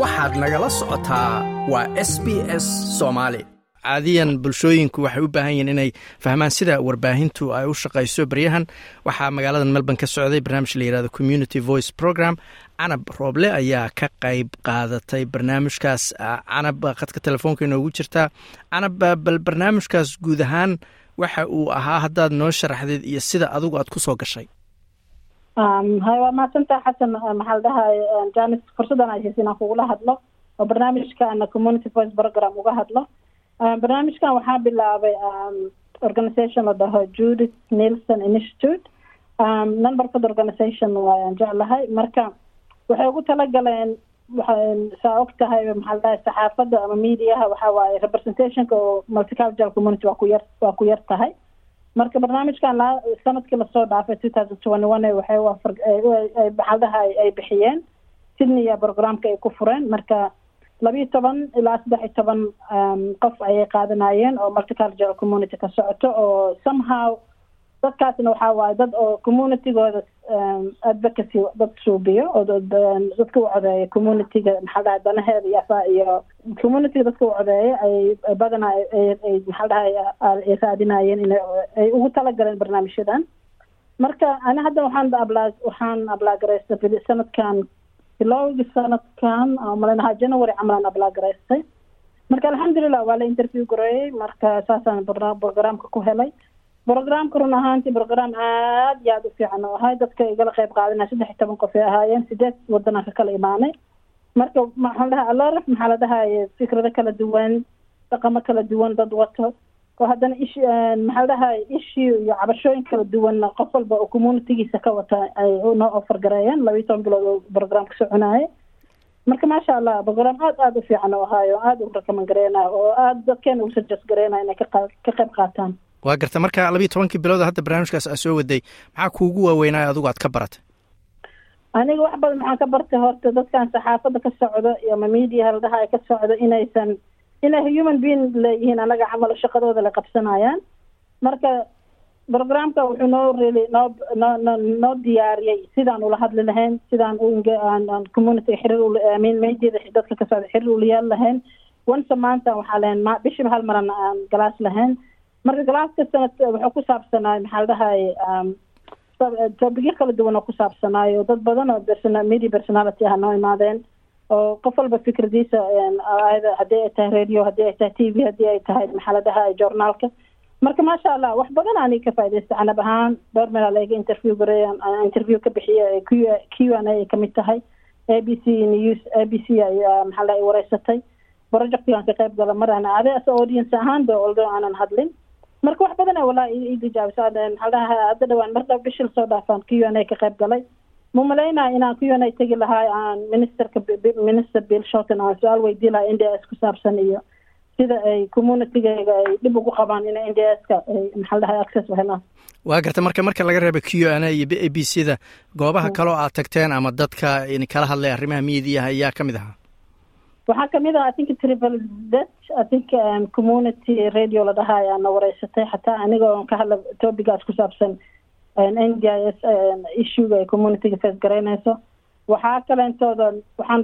waxaad nagala socotaa waa s b s soomaali caadiyan bulshooyinku waxay u baahan yihiin inay fahmaan sida warbaahintu ay u shaqayso baryahan. Waxaa magaalada melbourne ka socday barnaamij la yihahdo community voice program. Canab rooble ayaa ka qayb qaadatay barnaamijkaas. Canab khadka telefoonka inoogu jirtaa canab bal barnaamijkaas guud ahaan waxa uu ahaa haddaad noo sharaxdeed iyo sida adigu aad ku soo gashay hay waa mahadsantaha xasan maxaa la dhahay janis fursaddan ay haysa inaan kugula hadlo oo barnaamijkaana community voice program uga hadlo. Barnaamijkan waxaa bilaabay organization la dhaho judith nielson institute. Numberkod organization waayaan jeclahay. Marka waxay ugu talagaleen saa og tahay maxaa la dhahay saxaafadda ama mediaha waxaa waaye representationka oo multicultural community waa ku yar waa ku yar tahay marka barnaamijkan sannadkii la soo dhaafay two thousand twenty dhaha ay bixiyeen sydneya programka ay ku fureen. Marka labiiyo toban ilaa saddex iyo toban qof ayay qaadanayeen oo multicultural community ka socoto oo somehow dadkaasna waxaa waaye dad oo communitygooda advocacy dad suubiyo oo dadka u codeeya communityga maxaa dhahay danaheeda iyo asaa iyo communityga dadka u codeeya ay badanaa ay maxaa dhahay ay raadinayeen in ay ugu talagaleen barnaamijyadan marka ani hadda waxaan abla waxaan ablaagaraysta sanadkan bilowgii sanadkan maleynaha january camalaan ablagaraystay marka alxamdulilah waa la interview gareeyey marka saasaan programka ku helay programka run ahaantii program aad iyo aada u fiican oo ahay dadka igala qayb qaadanaya saddex iyo toban qof ay ahaayeen. Sideed wadanaan ka kala imaanay. Marka maxaa la dhahay aloraf maxaa la dhahaye fikrado kala duwan dhaqamo kala duwan dad wato. Oo haddana ish maxaa la dhahay issue iyo cabashooyin kala duwanna qof walba oo communitygiisa ka wata ay noo offer gareeyeen. Labiiyo toban bilood oo programka soconayay marka maasha allah program aad aada u fiican oo ahaayo aada u rakaman gareynayo oo aada dadkeena u suggest gareynayo inay ka ka qayb qaataan waa garta marka labiiyo tobankii bilooda hadda barnaamijkaas aa soo waday. Maxaa kuugu waaweynaayo adigu aad ka baratay aniga wax badan maxaan ka bartay horta dadkan saxaafadda ka socdo iyo ama media haldaha ay ka socdo inaysan inay human being leeyihiin anaga camalo shaqadooda la qabsanayaan. Marka programka wuxuu noo reli noo no noo diyaariyey sidaan ula hadli lahayn sidaan aan community xiriir umin mediada dadka ka socda xiriir ula yaal lahayn. Once maanta waxaa lahayn ma bishiba hal maran aan galaas lahayn marka galaas kastana wuxuu ku saabsanaay maxaa la dhahay tobigyo kala duwan oo ku saabsanaayo dad badan oo person media personality ah noo imaadeen oo qof walba fikradiisa haddii ay tahay radio haddii ay tahay t v haddii ay tahay maxaa la dhahay journaalka marka maasha allah wax badan aniga ka faa'idaystay canab ahaan dhowr meel laga interview gareey interview ka bixiya q q n a ay ka mid tahay. A b c news a b c ay maxaa la wareysatay. Projectigan ka qayb gala marana ade as audience ahaan ba oldo aanan hadlin marka wax badan dhaha hadda dhawaan mar dhow bishil soo dhaafaan q n a ka qayb galay. Ma malaynaya inaan q n a tegi lahaa aan ministerka minister bill shorton aan su'aal weydii lahaa n d s ku saabsan iyo sida ay communitygayga ay dhib ugu qabaan in n d s ka ay maxaa dhahay access u helaan waa garta marka marka laga reeba q n a iyo a b c da goobaha kaloo aad tagteen ama dadka kala hadlay arrimaha mediaha ayaa ka mid ahaa waxaa ka mid ah i think triple dutch i think community radio la dhaha ayaa na wareysatay. Xataa aniga oon ka hadla topigaas ku saabsan n d i s issuega ay communityga face garaynayso waxaa kaleentooda waxaan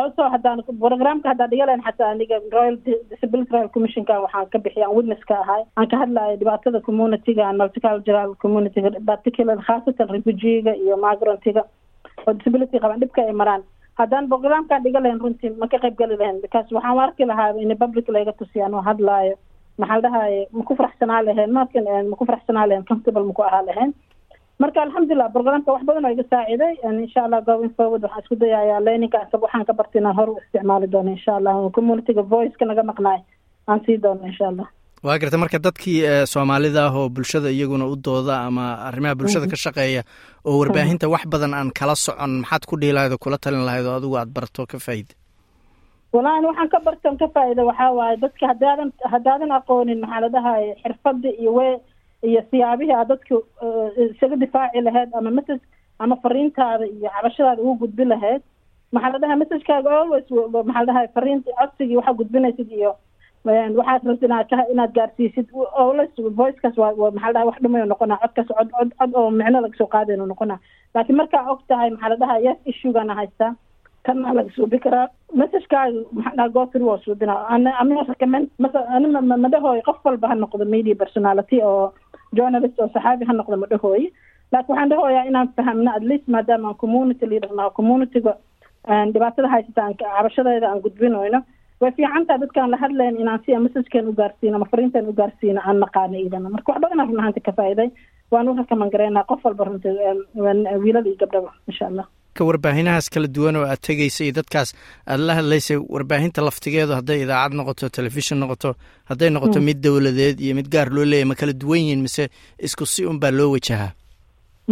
also haddaan programka haddaan dhiga lahayn xataa aniga royal disability royal commissionka waxaan ka bixiya aan witness ka ahay. Aan ka hadlayo dhibaatada communityga multicultural communityga particular khaasatan refugiega iyo migrantiga oo disability qaban dhibka ay maraan haddaan programkaan dhiga lahayn runtii ma ka qayb gali lahayn? Because waxaan arki lahaa in public layga tusiyaan oo hadlaayo. Maxaa dhahaye maku faraxsanaa lahayn? Markan maku faraxsanaa lahayn? Comfortable maku ahaa lahayn? Marka alxamdulilah programka wax badan oo iga saaciday insha allah going forward waxaan isku dayayaa learningka waxaan ka barta inaan hor u isticmaali doono insha allah. Communityga voiceka naga maqnaay. Aan sii doono insha allah waa garta marka dadkii soomaalida ah oo bulshada iyaguna u dooda ama arrimaha bulshada ka shaqeeya oo warbaahinta wax badan aan kala socon maxaad ku dhihi lahayd oo kula talin lahayd oo adigu aad barto ka faa'iida wallahi waxaan ka barton ka faa'iida waxaa waaye dadka haddaadan haddaadan aqoonin maxaa la dhahaye xirfadda iyo we iyo siyaabihii aad dadka isaga difaaci lahayd ama message ama fariintaada iyo cabashadaada ugu gudbi lahayd maxaa la dhahay messagekaaga always maxaa la dhahay fariinta codsigii waxaa gudbinaysid iyo waxaad rabta inaad inaad gaarsiisid. Always voicekaas waa maxaa la dhahay wax dhumayo noqonaa. Codkaas cod cod cod oo micno laga soo qaadayno noqonaa. Laakiin markaa og tahay maxaa la dhahay yes issuegana haystaa kana laga suubi karaa. Messagekaaga maxaa dhaha gotri waa suubinaa ama recommend masa ani madhahooy qof walba ha noqdo media personality oo journalist oo saxaabi ha noqdo madhahooy laakiin waxaan dhahooyaa inaan fahamno at least maadaama aan community leader naho communityga dhibaatada haysata aan cabashadeeda aan gudbinoyno way fiican tahay dadkaan la hadlayn inaan si messagekeen ugaarsiino ama fariinteen ugaarsiino aan naqaano idana marka wax badan aan run ahaanti ka faa'iday waan u rakaman gareynaa qof walba runti wiilal iyo gabdhaba insha allah ka warbaahinahaas kala duwan oo aad tegaysa iyo dadkaas aad la hadlaysay warbaahinta laftigeedu hadday idaacad noqoto telefishon noqoto hadday noqoto mid dowladeed iyo mid gaar loo leeyahy ma kala duwan yihiin mise isku si un baa loo wajahaa?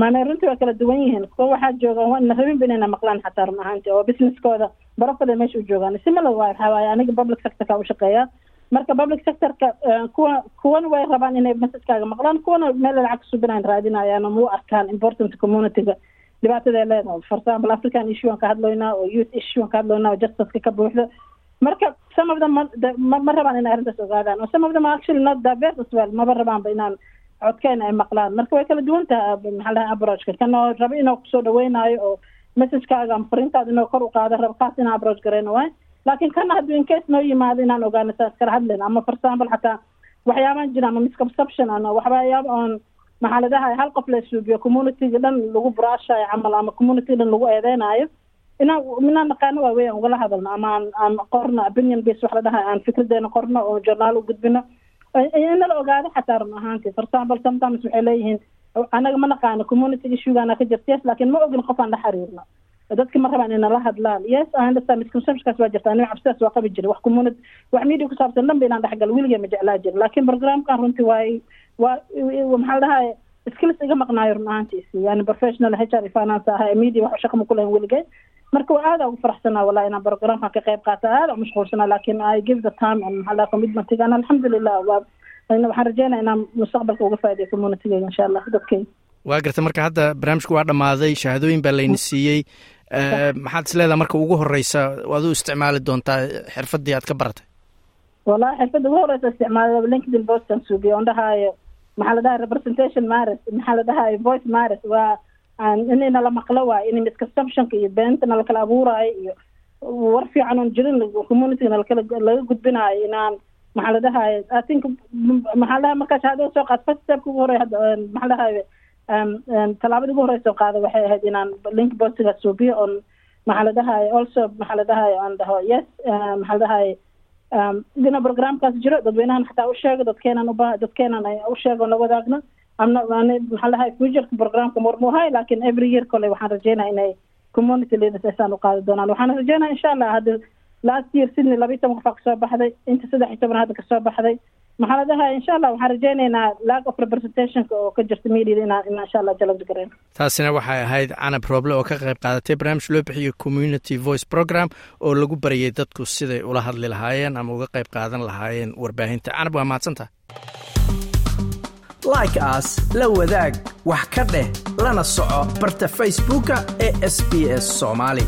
Maana runtii waa kala duwan yihiin. Kuwa waxaa jooga na rabinba inayna maqlaan xataa run ahaanti oo businesskooda barafada meesha u joogaan simila waa rabaaye aniga public sectorka u marka public sectorka kuwa kuwana way rabaan inay messagekaaga maqlaan kuwana meel lacag subinayn raadinayaan oo mau arkaan important communityga. Dhibaatada ay leedahay. For example african issue aan ka hadlaynaa oo youth issue aan ka hadlaynaa oo justiceka ka buuxda marka some of them ma ma rabaan inay arrintaas ogaadaan oo some of them actually not diverse as well. Maba rabaanba inaan codkeena ay maqlaan. Marka way kala duwan tahay maxaa lahay abrogeka kan oo rabo inuu ku soo dhaweynaayo oo messagekaaga ama fariintaada inuu kor u qaado rabo kaas inaan abrog gareyno waay laakiin kana hadduu incase noo yimaado inaan ogaano saan iskala hadlayno ama for example xataa waxyaabaan jira ama misconception ano waxyaaba oon maxaa la dhahay hal qof la suubiyo communityga dhan lagu buraashayo camal ama community dhan lagu eedeynayo inaan inaan naqaano waa weyan ugala hadalno ama aan aan qorno opinion base wax la dhahay aan fikradeena qorno oo journaal u gudbino. Inala ogaado xataa run ahaanti for example sometimes waxay leeyihiin anaga ma naqaano community issuegaana ka jirta yes laakiin ma ogin qof aan la xiriirno dadka ma rabaan inala hadlaan yes misconceptionkaas waa jirta aniga cabsidaas waa qabi jiray wax community wax media ku saabsan dhan ba inaan dhexgalo weligay ma jeclaa jirin laakiin programkan runtii waay waa maxaa la dhahay skills iga maqnaayo run ahaantiisi yani professional h r finance aha media wax shaqo ma ku lahayn marka waa aada ugu faraxsanaa wallahi inaan programkan ka qayb qaata aada u mashquulsanaa laakiin i give the time and maxaa laha commitmentiga ana alxamdulilah waa waxaan rajeynaya inaan mustaqbalka uga faa'idayo communitygayga insha allah dadkayga waa garta marka hadda barnaamijku waa dhammaaday shahaadooyin baa layna siiyey. Maxaad is leedaha marka ugu horeysa waad u isticmaali doontaa xirfadii aad ka baratay? Wallahi xirfadda ugu horeysa isticmaala linkedin postan suubiya on dhahaayo maxaa la dhahay representation maris maxaa la dhahay voice maris waa inayna la maqlo waayo in misconceptionka iyo beenta nalakala abuuraayo iyo war fiican oon jirin communityga nalakala laga gudbinaayo inaan maxaa la dhahay i think maxaa la dhahay markaa shahaadada soo qaad first stepka ugu horey maxaa la dhahay tallaabada ugu horeysa qaada waxay ahayd inaan link postiga suubiyo on maxaa la dhahay also maxaa la dhahay aan dhaho yes maxaa la dhahay dina programkaas jiro dadweynahan xataa u sheego dadkeenan uba dadkeenan u sheego la wadaagno. Amna maxaa la dhahay futureka programka mormuhay laakiin every year kole waxaan rajeynaya inay community leaders aysaan u doonaan. Waxaan rajeynaya insha allah hadda last year sydney laba iyo toban qof aa ka soo baxday. Inta saddex iyo toban hadda ka soo baxday. Maxaa la dhahay insha allah waxaan rajeynaynaa lack of representationka oo ka jirta mediada inaan inaan insha allah challenge gareyn taasina waxay ahayd canab roble oo ka qayb qaadatay barnaamij loo bixiyo community voice program oo lagu barayay dadku siday ula hadli lahaayeen ama uga qayb qaadan lahaayeen warbaahinta. Canab waa mahadsantaha like as la wadaag wax ka dheh lana soco barta facebooka ee sb s soomaali